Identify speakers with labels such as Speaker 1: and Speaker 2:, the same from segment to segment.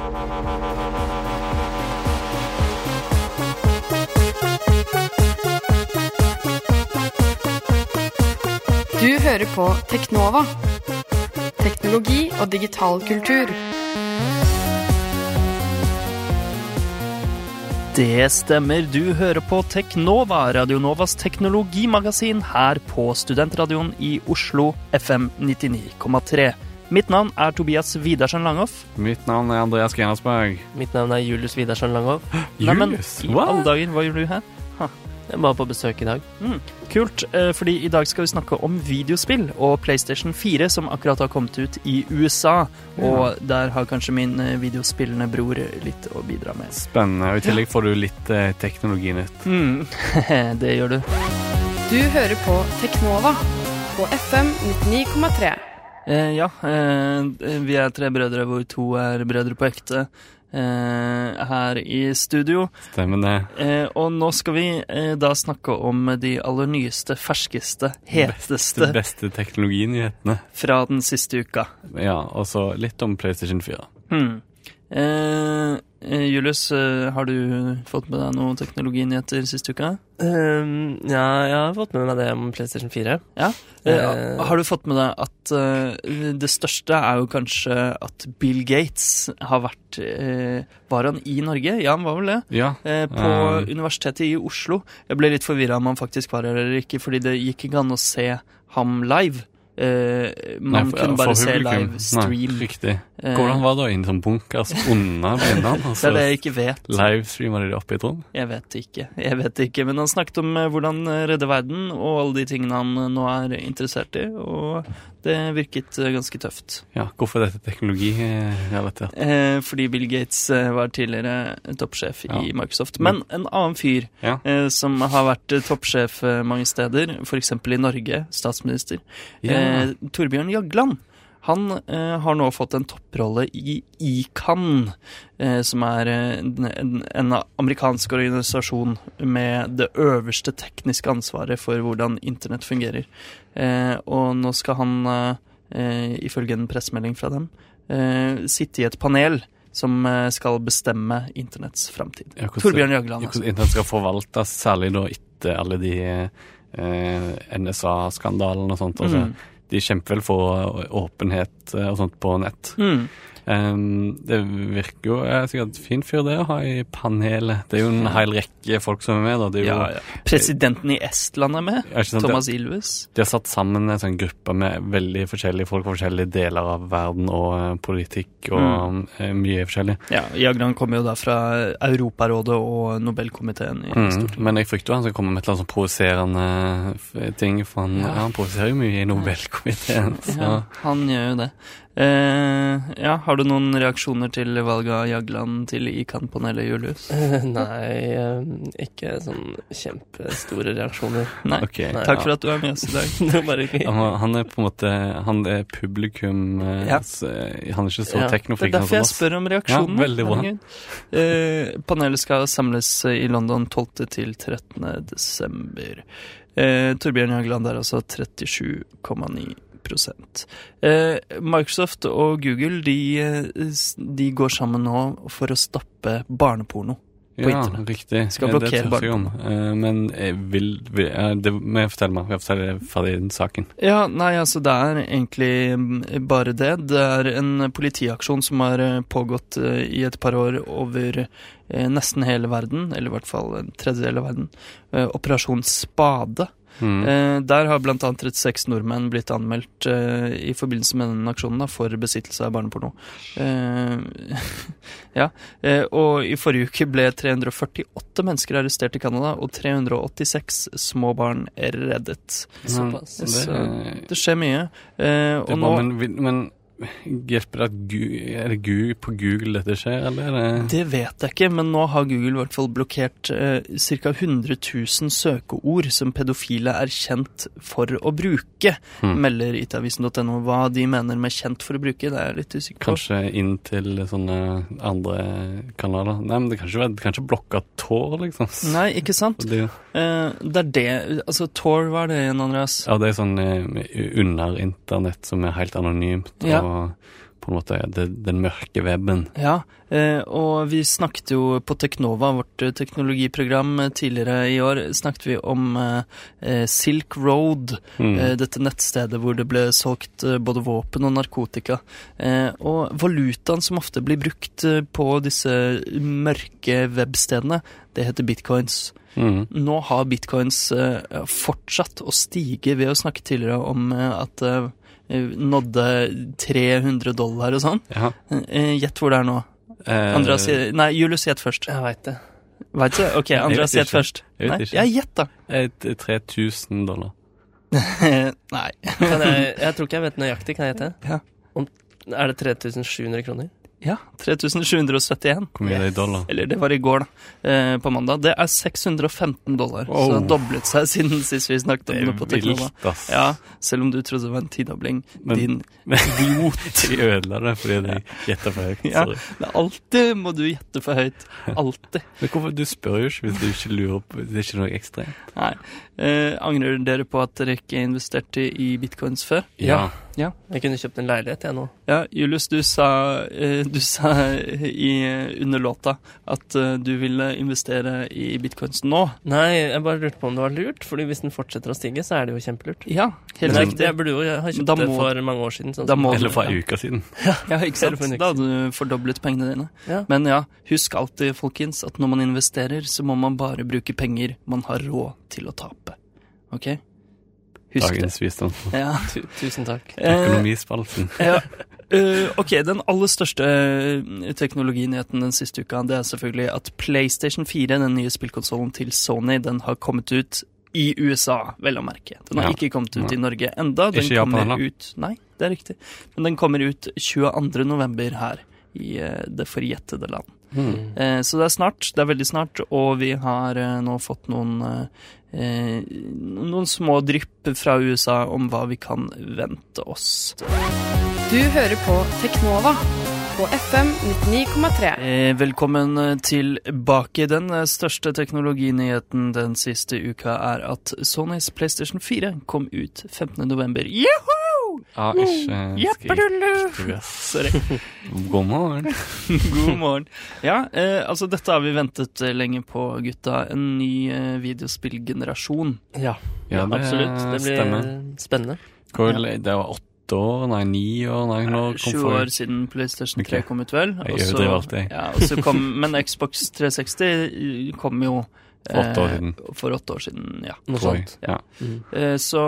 Speaker 1: Du hører på Teknova. Teknologi og digital kultur.
Speaker 2: Det stemmer. Du hører på Teknova, Radionovas teknologimagasin her på Studentradioen i Oslo, FM 99,3. Mitt navn er Tobias Widersen Langhoff.
Speaker 3: Mitt navn er Andreas Genersberg.
Speaker 4: Mitt navn er Julius Widersen Langhoff.
Speaker 2: Neimen,
Speaker 3: Julius,
Speaker 2: i alle dager, hva gjør du her?
Speaker 4: Jeg var på besøk i dag.
Speaker 2: Mm, kult, eh, fordi i dag skal vi snakke om videospill og PlayStation 4, som akkurat har kommet ut i USA. Og der har kanskje min eh, videospillende bror litt å bidra med.
Speaker 3: Spennende. Og I tillegg får du litt eh, teknologinytt.
Speaker 2: Mm, det gjør du.
Speaker 1: Du hører på Teknova på FM 99,3.
Speaker 2: Eh, ja, eh, vi er tre brødre hvor to er brødre på ekte eh, her i studio.
Speaker 3: Stemmer det.
Speaker 2: Eh, og nå skal vi eh, da snakke om de aller nyeste, ferskeste,
Speaker 3: De
Speaker 2: Beste,
Speaker 3: beste teknologinyhetene.
Speaker 2: fra den siste uka.
Speaker 3: Ja, og så litt om PlayStation 4.
Speaker 2: Hmm. Eh, eh, Julius, eh, har du fått med deg noen teknologinyheter siste uka?
Speaker 4: Um, ja, jeg har fått med meg det om PlayStation 4.
Speaker 2: Ja. Eh,
Speaker 4: Eh.
Speaker 2: har du fått med deg at uh, det største er jo kanskje at Bill Gates har vært uh, Var han i Norge? Ja, han var vel det.
Speaker 3: Ja.
Speaker 2: På. Universitetet i Oslo. Jeg ble litt forvirra om han faktisk var her eller ikke, fordi det gikk ikke an å se ham live. Eh, man
Speaker 3: Nei, for-
Speaker 2: kunne bare se live stream.
Speaker 3: Nei, riktig.
Speaker 2: Eh,
Speaker 3: Hvordan var det å inn som bunkers unna blindene? Altså,
Speaker 2: det er det jeg ikke vet.
Speaker 3: livestreama de det oppe i rom?
Speaker 2: Jeg vet ikke. Jeg vet ikke. Men han snakket om eh, hvordan redde verden, og alle de tingene han nå er interessert i, og det virket eh, ganske tøft.
Speaker 3: Ja, hvorfor dette teknologirelatert?
Speaker 2: Eh, fordi Bill Gates eh, var tidligere toppsjef i Microsoft. Men en annen fyr
Speaker 3: Ja.
Speaker 2: eh, som har vært eh, toppsjef eh, mange steder, f.eks. i Norge, statsminister,
Speaker 3: Ja.
Speaker 2: eh, Torbjørn Jagland. Han eh, har nå fått en topprolle i ICAN, eh, som er eh, en, en, amerikansk organisasjon med det øverste tekniske ansvaret for hvordan internett fungerer. Eh, og nå skal han, eh, eh, ifølge en pressemelding fra dem, eh, sitte i et panel som skal bestemme internetts framtid.
Speaker 3: Ja,
Speaker 2: Torbjørn Jagland, altså.
Speaker 3: Hvordan internett skal forvaltes, særlig da etter alle de eh, NSA-skandalene og sånt. Altså,
Speaker 2: Mm.
Speaker 3: De kjemper vel for åpenhet eh, og sånt på nett.
Speaker 2: Mm.
Speaker 3: Um, det virker jo er sikkert en fin fyr det å ha i panelet. Det er jo en hel rekke folk som er med. da. Det er jo,
Speaker 2: Ja, ja. Presidenten i Estland er med.
Speaker 3: Er sant,
Speaker 2: Thomas Ilves.
Speaker 3: De har satt sammen en sånn gruppe med veldig forskjellige folk fra forskjellige deler av verden og eh, politikk og eh, mye forskjellig.
Speaker 2: Ja, Jagland kommer jo da fra Europarådet og Nobelkomiteen i
Speaker 3: Mm,
Speaker 2: Stortinget.
Speaker 3: men jeg frykter jo han skal komme med et eller annet sånn provoserende ting, for han,
Speaker 2: Ja.
Speaker 3: han provoserer jo mye i Nobelkomiteen.
Speaker 2: Han gjør jo det. Eh, ja, Har du noen reaksjoner til valget av Jagland til ICAN-panelet, Julius?
Speaker 4: Nei, ehm, ikke sånn kjempestore reaksjoner.
Speaker 2: Nei.
Speaker 3: Okay,
Speaker 4: Nei,
Speaker 2: Takk
Speaker 4: ja.
Speaker 2: for at du er med oss i dag.
Speaker 4: Det bare.
Speaker 3: Han, er på en måte Han er publikum eh,
Speaker 2: Ja.
Speaker 3: eh, Han er ikke så
Speaker 4: Ja,
Speaker 2: Det er derfor jeg spør om reaksjonene.
Speaker 3: Ja, veldig bra.
Speaker 2: Eh, panelet skal samles i London 12. til 13. desember. Eh, Torbjørn Jagland er altså 37,9 eh, Microsoft og Google de, eh, de går sammen nå for å stoppe barneporno. på
Speaker 3: ja,
Speaker 2: internett.
Speaker 3: riktig.
Speaker 2: Skal
Speaker 3: Ja,
Speaker 2: blokkere
Speaker 3: jeg om. Eh, Men jeg vil, vil eh, Det må jeg fortelle meg. Jeg forteller ferdig den saken.
Speaker 2: Ja, nei, altså det er egentlig mm, bare det. Det er en politiaksjon som har eh, pågått eh, i et par år over eh, nesten hele verden, eller i hvert fall en tredjedel av verden. Eh, Operasjon Spade.
Speaker 3: Mm.
Speaker 2: Eh, der har bl.a. 36 nordmenn blitt anmeldt eh, i forbindelse med den aksjonen da, for besittelse av barneporno. Eh, ja, eh, og i forrige uke ble 348 mennesker arrestert i Canada, og 386 små barn reddet.
Speaker 4: Såpass.
Speaker 2: Så
Speaker 3: det,
Speaker 2: Det skjer mye. Eh, og
Speaker 3: er
Speaker 2: nå
Speaker 3: men, men hjelper at Google, Er det Google på Google dette skjer, eller er det
Speaker 2: vet jeg ikke, men nå har Google i hvert fall blokkert eh, ca. 100 000 søkeord som pedofile er kjent for å bruke,
Speaker 3: Hmm.
Speaker 2: melder itavisen.no. Hva de mener med 'kjent for å bruke', det er jeg litt usikker på.
Speaker 3: Kanskje inn til sånne andre kanaler? Nei, men det kan ikke, det kan ikke blokke Tor, liksom.
Speaker 2: Nei, ikke sant?
Speaker 3: Det,
Speaker 2: Eh, det er det Altså, Tor, hva er det igjen, Andreas?
Speaker 3: ja, det er sånn eh, under internett som er helt anonymt
Speaker 2: Ja.
Speaker 3: På en måte det, den mørke weben.
Speaker 2: Ja, eh, og vi snakket jo på Teknova, vårt eh, teknologiprogram, eh, tidligere i år, snakket vi om Silk Road,
Speaker 3: Mm.
Speaker 2: dette nettstedet hvor det ble solgt både våpen og narkotika. Og valutaen som ofte blir brukt på disse mørke webstedene, det heter bitcoins.
Speaker 3: Mm.
Speaker 2: Nå har bitcoins fortsatt å stige ved å snakke tidligere om at nådde 300 dollar og sånn.
Speaker 3: Ja.
Speaker 2: Eh, Gjett hvor det er nå.
Speaker 3: Eh,
Speaker 2: Andreas, sier- nei, Julius, gjett først.
Speaker 4: Jeg veit det.
Speaker 2: Veit du? Ok, Andreas, gjett først.
Speaker 3: Jeg vet
Speaker 2: Nei,
Speaker 3: ikke.
Speaker 2: ja, gjett, da.
Speaker 3: et- 3000 dollar.
Speaker 2: nei.
Speaker 4: Kan jeg, jeg tror ikke jeg vet nøyaktig. Kan jeg gjette?
Speaker 2: Ja.
Speaker 4: Om, er det 3700 kroner?
Speaker 2: Ja, 3771.
Speaker 3: Hvor mye er det i dollar?
Speaker 2: Eller det var i går, da. Eh, på mandag. Det er 615 dollar. Så det
Speaker 3: Oh.
Speaker 2: har doblet seg siden sist vi snakket om
Speaker 3: Det
Speaker 2: på Teknova. Ja, selv om du trodde det var en tidobling. Din idiot.
Speaker 3: de ødela det fordi du gjetta for høyt.
Speaker 2: Ja. Men alltid må du gjette for høyt. Alltid.
Speaker 3: Men hvorfor, du spør jo ikke hvis du ikke lurer på Det er ikke noe ekstra.
Speaker 2: Nei. Eh, angrer dere på at dere ikke investerte i bitcoins før?
Speaker 3: Ja.
Speaker 4: Jeg kunne kjøpt en leilighet, jeg nå.
Speaker 2: Ja, Julius, du sa, eh, du sa i, under låta at eh, du ville investere i bitcoins nå.
Speaker 4: Nei, jeg bare lurte på om det var lurt, Fordi hvis den fortsetter å stige, så er det jo kjempelurt.
Speaker 2: Ja, helt
Speaker 4: Men
Speaker 2: riktig.
Speaker 4: jeg burde jo ha kjøpt
Speaker 2: må,
Speaker 4: det for mange år siden. Sånn
Speaker 2: må-
Speaker 3: Eller for ei uke siden.
Speaker 2: Ja, ikke sant? Da hadde du fordoblet pengene dine.
Speaker 4: Ja.
Speaker 2: Men ja, husk alltid, folkens, at når man investerer, så må man bare bruke penger man har råd til å tape. Ok? Husk det.
Speaker 3: Dagens visdom.
Speaker 2: Ja.
Speaker 4: Tu- Tusen takk.
Speaker 2: Eh,
Speaker 3: Økonomispalten.
Speaker 2: Ja. Uh, ok, den aller største eh, teknologinyheten den siste uka, det er selvfølgelig at PlayStation 4, den nye spillkonsollen til Sony, den har kommet ut i USA, vel å merke. Den har
Speaker 3: Ja.
Speaker 2: ikke kommet ut
Speaker 3: ja.
Speaker 2: i Norge enda. Den
Speaker 3: Ikke Japan
Speaker 2: kommer
Speaker 3: heller.
Speaker 2: ut Nei, det er riktig. Men den kommer ut 22. november her i uh, det forjettede land.
Speaker 3: Mm.
Speaker 2: Eh, så det er snart. Det er veldig snart, og vi har eh, nå fått noen eh, noen små drypp fra USA om hva vi kan vente oss.
Speaker 1: Du hører på Teknova på FM 99,3.
Speaker 2: Eh, velkommen tilbake. Den største teknologinyheten den siste uka er at Sonys PlayStation 4 kom ut 15. november. Joho!
Speaker 3: Ja, ikke skrik.
Speaker 2: Sorry.
Speaker 3: God morgen.
Speaker 2: God morgen. Ja, eh, altså dette har vi ventet eh, lenge på, gutta. En ny eh, videospillgenerasjon.
Speaker 4: Ja,
Speaker 3: Ja, det
Speaker 4: absolutt. Det blir
Speaker 3: stemmer.
Speaker 4: spennende.
Speaker 3: Hvor, Det var åtte år, nei, ni år, nei, når kom
Speaker 2: 20 år siden PlayStation 3
Speaker 3: okay.
Speaker 2: kom ut, vel.
Speaker 3: Jeg
Speaker 2: Og så-
Speaker 3: overdriver alltid.
Speaker 2: Ja, kom, men Xbox 360 kom jo
Speaker 3: For åtte år
Speaker 2: eh,
Speaker 3: siden.
Speaker 2: For åtte år siden, ja.
Speaker 4: Noe sånt.
Speaker 3: Ja.
Speaker 4: Mm.
Speaker 2: Eh, Så,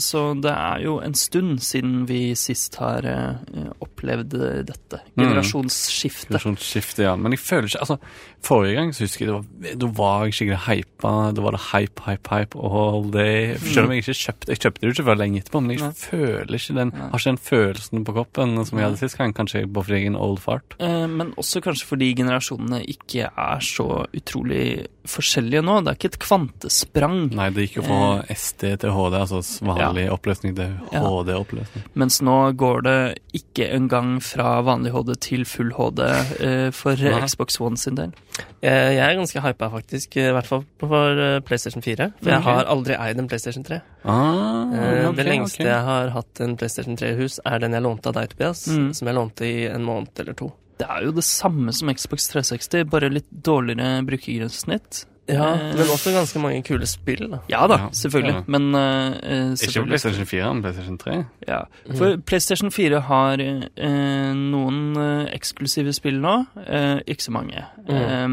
Speaker 2: så det er jo en stund siden vi sist har eh, opplevd dette.
Speaker 3: Mm.
Speaker 2: Generasjonsskifte.
Speaker 3: Generasjonsskifte, ja. Men jeg føler ikke Altså, forrige gang så husker jeg det var, da var jeg skikkelig hypa. Da var det hype, hype, hype all day. Selv om jeg ikke kjøpte Jeg kjøpte det jo ikke før lenge etterpå, men jeg
Speaker 2: Nei.
Speaker 3: føler ikke den
Speaker 2: Nei.
Speaker 3: Har ikke den følelsen på kroppen som jeg hadde sist gang. Kanskje bare fordi jeg er en old fart.
Speaker 2: Eh, Men også kanskje fordi generasjonene ikke er så utrolig forskjellige nå. Det er ikke et kvantesprang.
Speaker 3: Nei, det gikk jo fra SD til HD, altså vanlig oppløsning til HD-oppløsning.
Speaker 2: Mens nå går det ikke engang fra vanlig HD til full HD eh, for
Speaker 3: Nei.
Speaker 2: Xbox One sin del.
Speaker 4: Jeg, jeg er ganske hypa, faktisk. I hvert fall for eh, PlayStation 4. For jeg har aldri eid en PlayStation 3.
Speaker 3: Ah, okay,
Speaker 4: det lengste
Speaker 3: okay.
Speaker 4: jeg har hatt en PlayStation 3 i hus, er den jeg lånte av deg, Tobias.
Speaker 2: Mm.
Speaker 4: Som jeg lånte i en måned eller to.
Speaker 2: Det er jo det samme som Xbox 360, bare litt dårligere brukergrensesnitt.
Speaker 4: Ja,
Speaker 2: Eh,
Speaker 4: Men også ganske mange kule spill, da.
Speaker 2: Ja da,
Speaker 3: Ja,
Speaker 2: selvfølgelig.
Speaker 3: ja.
Speaker 2: Men uh, selvfølgelig.
Speaker 3: Ikke PlayStation 4, men PlayStation 3.
Speaker 2: Ja, for PlayStation 4 har uh, noen uh, eksklusive spill nå. Eh, ikke så mange. Eh,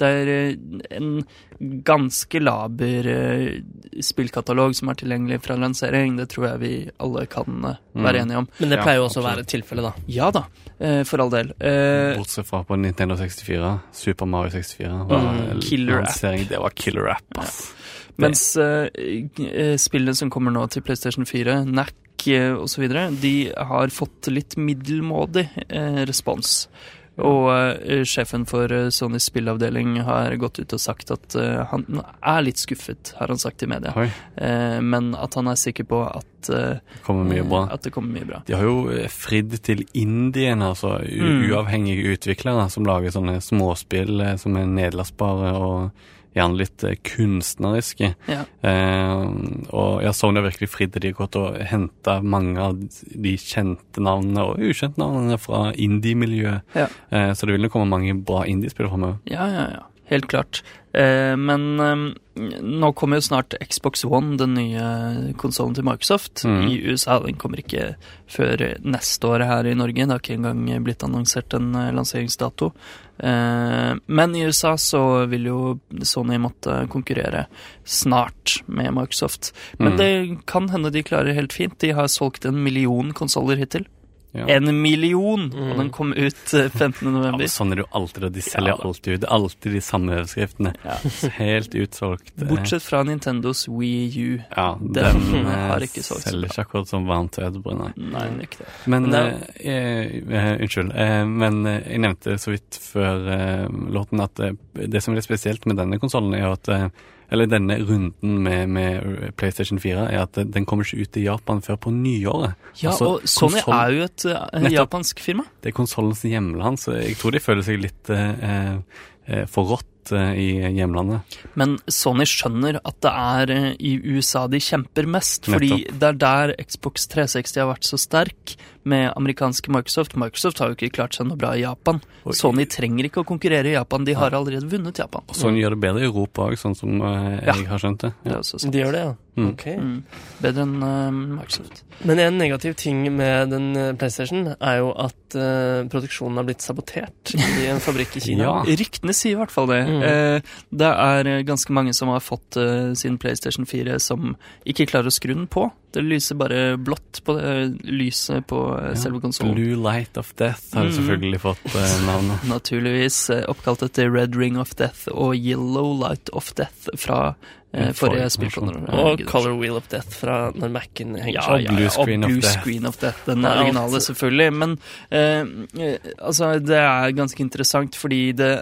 Speaker 2: det er eh, en ganske laber eh, spillkatalog som er tilgjengelig fra lansering. Det tror jeg vi alle kan eh, være
Speaker 3: Mm.
Speaker 2: enige om.
Speaker 4: Men det pleier jo også å være tilfellet, da.
Speaker 2: Ja da, eh, for all del. Eh,
Speaker 3: Bortsett fra på Nintendo 64. Super Mario 64. Var
Speaker 2: Mm, killer app.
Speaker 3: Det var killer app, ass.
Speaker 2: Mens spillene som kommer nå til PlayStation 4, NAC osv., de har fått litt middelmådig respons. Og uh, sjefen for eh, Sonys spillavdeling har gått ut og sagt at uh, han er litt skuffet, har han sagt i media. Men at han er sikker på at,
Speaker 3: det kommer mye bra.
Speaker 2: at det kommer mye bra.
Speaker 3: De har jo fridd til Indien, altså
Speaker 2: Mm.
Speaker 3: uavhengige utviklere som lager sånne småspill som er nedlastbare og gjerne litt eh, kunstneriske.
Speaker 2: Ja.
Speaker 3: Eh, og ja, Sony har virkelig fridd. De har gått og henta mange av de kjente navnene og ukjente navnene fra indie-miljøet.
Speaker 2: Ja.
Speaker 3: Eh, så det vil nok komme mange bra indie-spillere framover.
Speaker 2: Ja, ja, ja. Helt klart. Eh, men eh, nå kommer jo snart Xbox One, den nye konsollen til Microsoft,
Speaker 3: mm.
Speaker 2: i USA. Den kommer ikke før neste år her i Norge. Det har ikke engang blitt annonsert en eh, lanseringsdato. Eh, men i USA så vil jo Sony måtte konkurrere snart med Microsoft. Men
Speaker 3: mm.
Speaker 2: det kan hende de klarer helt fint. De har solgt en million konsoller hittil.
Speaker 3: Ja.
Speaker 2: En million! Og
Speaker 4: Mhm.
Speaker 2: den kom ut eh, 15.
Speaker 3: Ja,
Speaker 2: november.
Speaker 3: sånn er det jo alltid, og de selger
Speaker 2: Ja,
Speaker 3: alltid ut. Alltid de samme overskriftene.
Speaker 2: Ja.
Speaker 3: Helt utsolgt. eh,
Speaker 2: Bortsett fra Nintendos Wii U.
Speaker 3: Ja,
Speaker 2: Den
Speaker 3: den,
Speaker 2: har
Speaker 3: eh,
Speaker 2: ikke solgt
Speaker 3: selger ikke akkurat som varmt vedbrød, nei.
Speaker 2: Det ikke det.
Speaker 3: Men,
Speaker 2: Men
Speaker 3: eh, eh, eh, Unnskyld. Eh, men eh, jeg nevnte så vidt før eh, låten at eh, det som er litt spesielt med denne konsollen, er jo at eh, eller denne runden med, med PlayStation 4 er at den kommer ikke ut i Japan før på nyåret.
Speaker 2: Ja,
Speaker 3: Altså,
Speaker 2: og Sony
Speaker 3: konsol...
Speaker 2: er jo et
Speaker 3: uh,
Speaker 2: japansk firma.
Speaker 3: Det er konsollens hjemland, så jeg tror de føler seg litt uh, eh, forrådt i hjemlandet.
Speaker 2: Men Sony skjønner at det er i USA de kjemper mest, fordi det er der Xbox 360 har vært så sterk med amerikanske Microsoft. Microsoft har jo ikke klart seg noe bra i Japan.
Speaker 3: Og-
Speaker 2: Sony trenger ikke å konkurrere i Japan, de har allerede vunnet Japan.
Speaker 3: Og Sony gjør det bedre i Europa òg, sånn som jeg
Speaker 2: Ja.
Speaker 3: har skjønt det.
Speaker 2: Det
Speaker 3: Ja.
Speaker 2: er også sant.
Speaker 4: De gjør det, ja.
Speaker 3: Mm.
Speaker 4: Ok.
Speaker 2: Mm. Bedre enn uh, Microsoft.
Speaker 4: Men en negativ ting med den eh, PlayStation er jo at uh, produksjonen har blitt sabotert i en fabrikk i Kina.
Speaker 3: Ja.
Speaker 2: Ryktene sier i hvert fall det.
Speaker 4: Mm.
Speaker 2: Uh, det er eh, ganske mange som har fått eh, sin PlayStation 4 som ikke klarer å skru den på. Det lyser bare blått på det lyset på ja, selve konsollen.
Speaker 3: Blue Light of Death har
Speaker 2: Mm.
Speaker 3: selvfølgelig fått eh, navnet.
Speaker 2: Naturligvis eh, oppkalt etter Red Ring of Death og Yellow Light of Death fra eh, forrige
Speaker 3: forrige
Speaker 2: spillkontroll.
Speaker 4: Og Color Wheel of Death fra når Mac-en henger
Speaker 2: Ja,
Speaker 4: seg
Speaker 2: ja.
Speaker 3: Blue
Speaker 2: ja, og Blue
Speaker 3: of.
Speaker 2: Screen of Death. Den
Speaker 4: Ja,
Speaker 2: originale, selvfølgelig. Men eh, eh, altså, det er ganske interessant, fordi det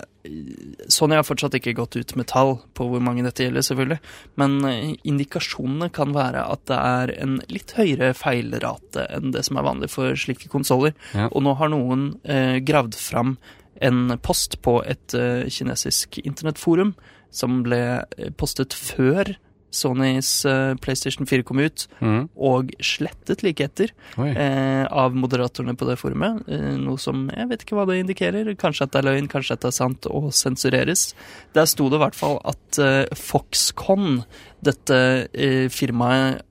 Speaker 2: Sony har fortsatt ikke gått ut med tall på hvor mange dette gjelder, selvfølgelig. Men eh, indikasjonene kan være at det er en litt høyere feilrate enn det som er vanlig for slike konsoller.
Speaker 3: Ja.
Speaker 2: Og nå har noen eh, gravd fram en post på et eh, kinesisk internettforum som ble eh, postet før Sonys eh, PlayStation 4 kom ut,
Speaker 3: Mm.
Speaker 2: og slettet like etter eh, av moderatorene på det forumet. Eh, noe som jeg vet ikke hva det indikerer. Kanskje at det er løgn, kanskje at det er sant, og sensureres. Der sto det i hvert fall at eh, Foxconn, dette eh, firmaet,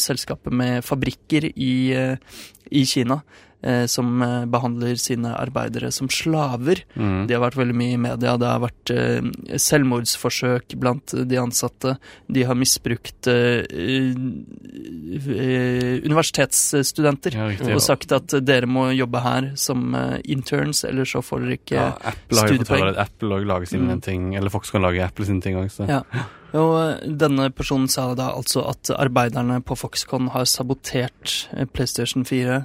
Speaker 2: selskapet med fabrikker i, i Kina, eh, som eh, behandler sine arbeidere som slaver,
Speaker 3: Mm.
Speaker 2: de har vært veldig mye i media. Det har vært eh, selvmordsforsøk blant de ansatte. De har misbrukt universitetsstudenter.
Speaker 3: Ja, riktig.
Speaker 2: Og sagt at dere må jobbe her som interns, eller så får dere ikke
Speaker 3: Ja, Apple har
Speaker 2: studiepoeng.
Speaker 3: Apple lager sine
Speaker 2: Mm.
Speaker 3: ting, eller folk kan lage Apple sine ting også.
Speaker 2: Ja. Og denne personen sa da altså at arbeiderne på Foxconn har sabotert PlayStation 4 eh,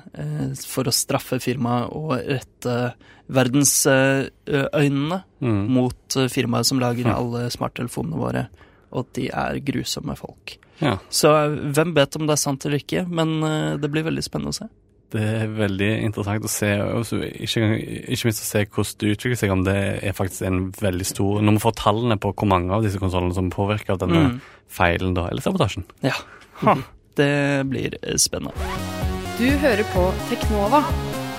Speaker 2: for å straffe firmaet og rette verdensøynene
Speaker 3: Mm.
Speaker 2: mot eh, firmaet som lager alle smarttelefonene våre, og at de er grusomme folk.
Speaker 3: Ja.
Speaker 2: Så eh, hvem vet om det er sant eller ikke, men eh, det blir veldig spennende å se.
Speaker 3: Det er veldig interessant å se, ikke, ikke minst å se hvordan det utvikler seg, om det er faktisk en veldig stor Når vi får tallene på hvor mange av disse konsollene som påvirker av denne
Speaker 2: Mm.
Speaker 3: feilen, da, eller sabotasjen.
Speaker 2: Ja. Ha. Det blir eh, spennende.
Speaker 1: Du hører på Teknova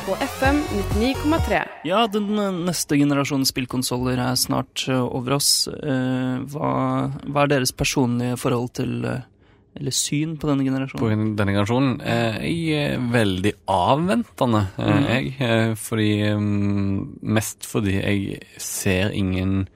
Speaker 1: på FM 99,3.
Speaker 2: Ja, den eh, neste generasjonen spillkonsoller er snart eh, over oss. Eh, hva, hva er deres personlige forhold til Eller syn på denne generasjonen?
Speaker 3: På denne generasjonen er jeg er veldig avventende,
Speaker 2: Mhm.
Speaker 3: jeg. Fordi mm, Mest fordi jeg ser ingen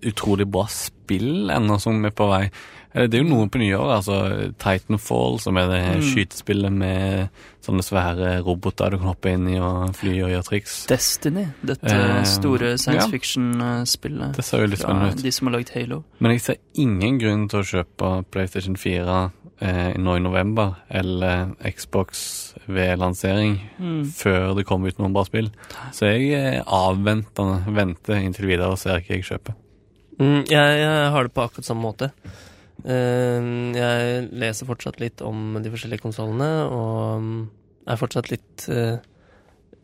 Speaker 3: utrolig bra spill ennå som er på vei. Eh, Det er jo noen på nyåret, altså Titanfall, som er det
Speaker 2: Mm.
Speaker 3: skytespillet med sånne svære roboter du kan hoppe inn i og fly og gjøre triks.
Speaker 2: Destiny, dette
Speaker 3: Eh,
Speaker 2: store science
Speaker 3: ja.
Speaker 2: fiction-spillet
Speaker 3: Det ser jo litt spennende ut.
Speaker 2: de som har lagd Halo.
Speaker 3: Men jeg ser ingen grunn til å kjøpe PlayStation 4 eh, nå i november, eller Xbox ved lansering,
Speaker 2: Mm.
Speaker 3: før det kommer ut noen bra spill. Så jeg er avventende, venter inntil videre og ser hva jeg kjøper.
Speaker 4: Mm, jeg, jeg har det på akkurat samme måte. Eh, jeg leser fortsatt litt om de forskjellige konsollene, og mm, er fortsatt litt eh,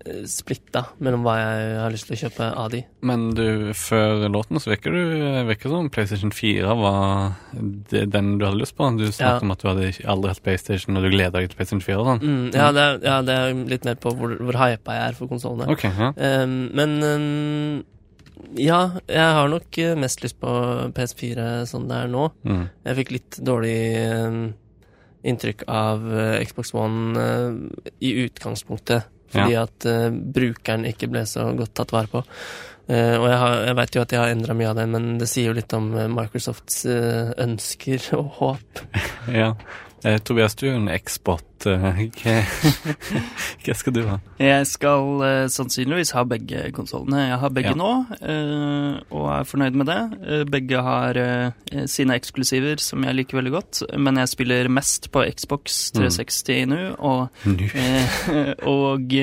Speaker 4: eh, splitta mellom hva jeg har lyst til å kjøpe av de.
Speaker 3: Men du, før låten så virker du virker som PlayStation 4 var det, den du hadde lyst på. Du snakket
Speaker 4: Ja.
Speaker 3: om at du hadde aldri hatt PlayStation, og du gleda deg til PlayStation 4 og sånn.
Speaker 4: Mm, ja, det er, ja, det er litt mer på hvor, hvor hypa jeg er for konsollene.
Speaker 3: Okay, ja.
Speaker 4: Um, men um, ja, jeg har nok eh, mest lyst på PS4 sånn det er nå.
Speaker 3: Mm.
Speaker 4: Jeg fikk litt dårlig uh, inntrykk av uh, Xbox One uh, i utgangspunktet. Fordi at eh, brukeren ikke ble så godt tatt vare på. Og jeg, har- jeg veit jo at jeg har endra mye av det, men det sier jo litt om Microsofts ønsker og håp.
Speaker 3: ja. Eh, Tobias, du er jo en eksport. Eh, hva, hva skal du ha?
Speaker 2: Jeg skal eh, sannsynligvis ha begge konsollene. Jeg har begge
Speaker 3: Ja.
Speaker 2: nå, eh, og er fornøyd med det. Eh, begge har eh, sine eksklusiver, som jeg liker veldig godt. Men jeg spiller mest på Xbox 360 nå, og, eh, og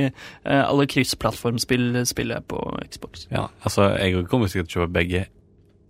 Speaker 2: alle kryssplattformspill spiller jeg på Xbox.
Speaker 3: Ja, altså, jeg kommer sikkert til å kjøpe begge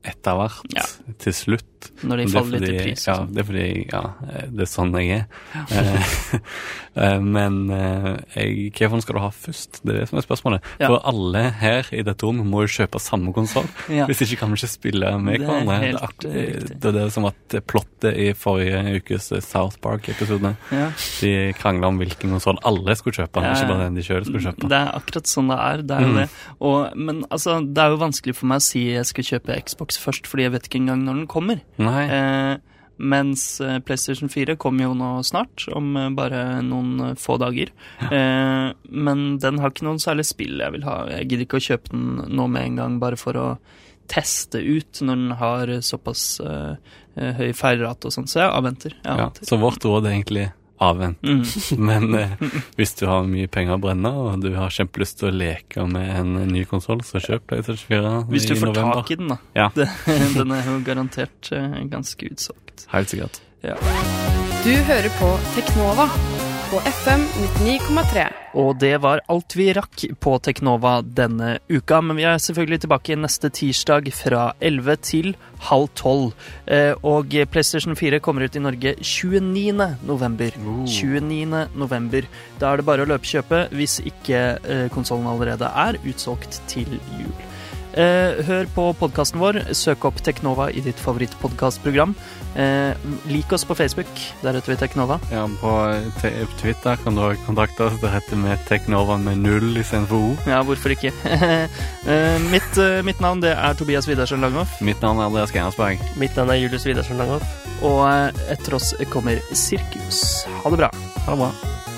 Speaker 3: etter hvert,
Speaker 2: Ja.
Speaker 3: til slutt.
Speaker 2: Når de
Speaker 3: er
Speaker 2: faller litt i pris.
Speaker 3: Ja,
Speaker 2: sånn.
Speaker 3: det er fordi ja, eh, det er sånn jeg er. Eh, eh, Men hva fond skal du ha først? Det er det som er spørsmålet.
Speaker 2: Ja.
Speaker 3: For alle her i dette rommet må jo kjøpe samme konsoll.
Speaker 2: Ja.
Speaker 3: Hvis ikke kan vi ikke spille med
Speaker 2: Det er
Speaker 3: hverandre.
Speaker 2: helt,
Speaker 3: det, er
Speaker 2: eh,
Speaker 3: det er det som at plottet i forrige ukes South Park-episode.
Speaker 2: Ja.
Speaker 3: De krangla om hvilken konsoll alle skulle kjøpe, ikke bare den de sjøl skulle kjøpe.
Speaker 2: Det er akkurat sånn det er. Det er jo
Speaker 3: Mm.
Speaker 2: det. Og, men altså, det er jo vanskelig for meg å si jeg skal kjøpe Xbox først, fordi jeg vet ikke engang når den kommer.
Speaker 3: Nei.
Speaker 2: Eh, mens eh, PlayStation 4 kommer jo nå snart, om eh, bare noen få dager. Eh, men den har ikke noen særlig spill jeg vil ha. Jeg gidder ikke å kjøpe den nå med en gang, bare for å teste ut når den har såpass eh, høy feilrate og sånn. Så jeg avventer. Jeg
Speaker 3: Ja, så vårt råd er egentlig avvent.
Speaker 2: Mm.
Speaker 3: Men eh, hvis du har mye penger å brenne, og du har kjempelyst til å leke med en ny konsoll, så kjøp PlayStation 4
Speaker 2: Hvis du får
Speaker 3: november.
Speaker 2: tak i den, da.
Speaker 3: Ja.
Speaker 2: Den er jo garantert eh, ganske utsolgt.
Speaker 3: Helt sikkert.
Speaker 2: Ja.
Speaker 1: Du hører på Teknova på FM 99,3.
Speaker 2: Og det var alt vi rakk på Teknova denne uka, men vi er selvfølgelig tilbake neste tirsdag fra 11 til halv 12. Eh, og PlayStation 4 kommer ut i Norge 29. november. 29. november. Da er det bare å løpekjøpe hvis ikke eh, konsollen allerede er utsolgt til jul. Eh, hør på podkasten vår. Søk opp Teknova i ditt favorittpodkastprogram. Eh, lik oss på Facebook. Der heter vi Teknova.
Speaker 3: Ja, på Twitter kan du også kontakte oss. Det heter vi Teknova med null istedenfor O.
Speaker 2: Ja, hvorfor ikke? Eh, mitt, eh, mitt navn det er Tobias Widersen Langhoff.
Speaker 3: Mitt navn er Andreas Geinersberg.
Speaker 4: Mitt navn er Julius Widersen Langhoff.
Speaker 2: Og eh, etter oss kommer Sirkus. Ha det bra.
Speaker 3: Ha det bra.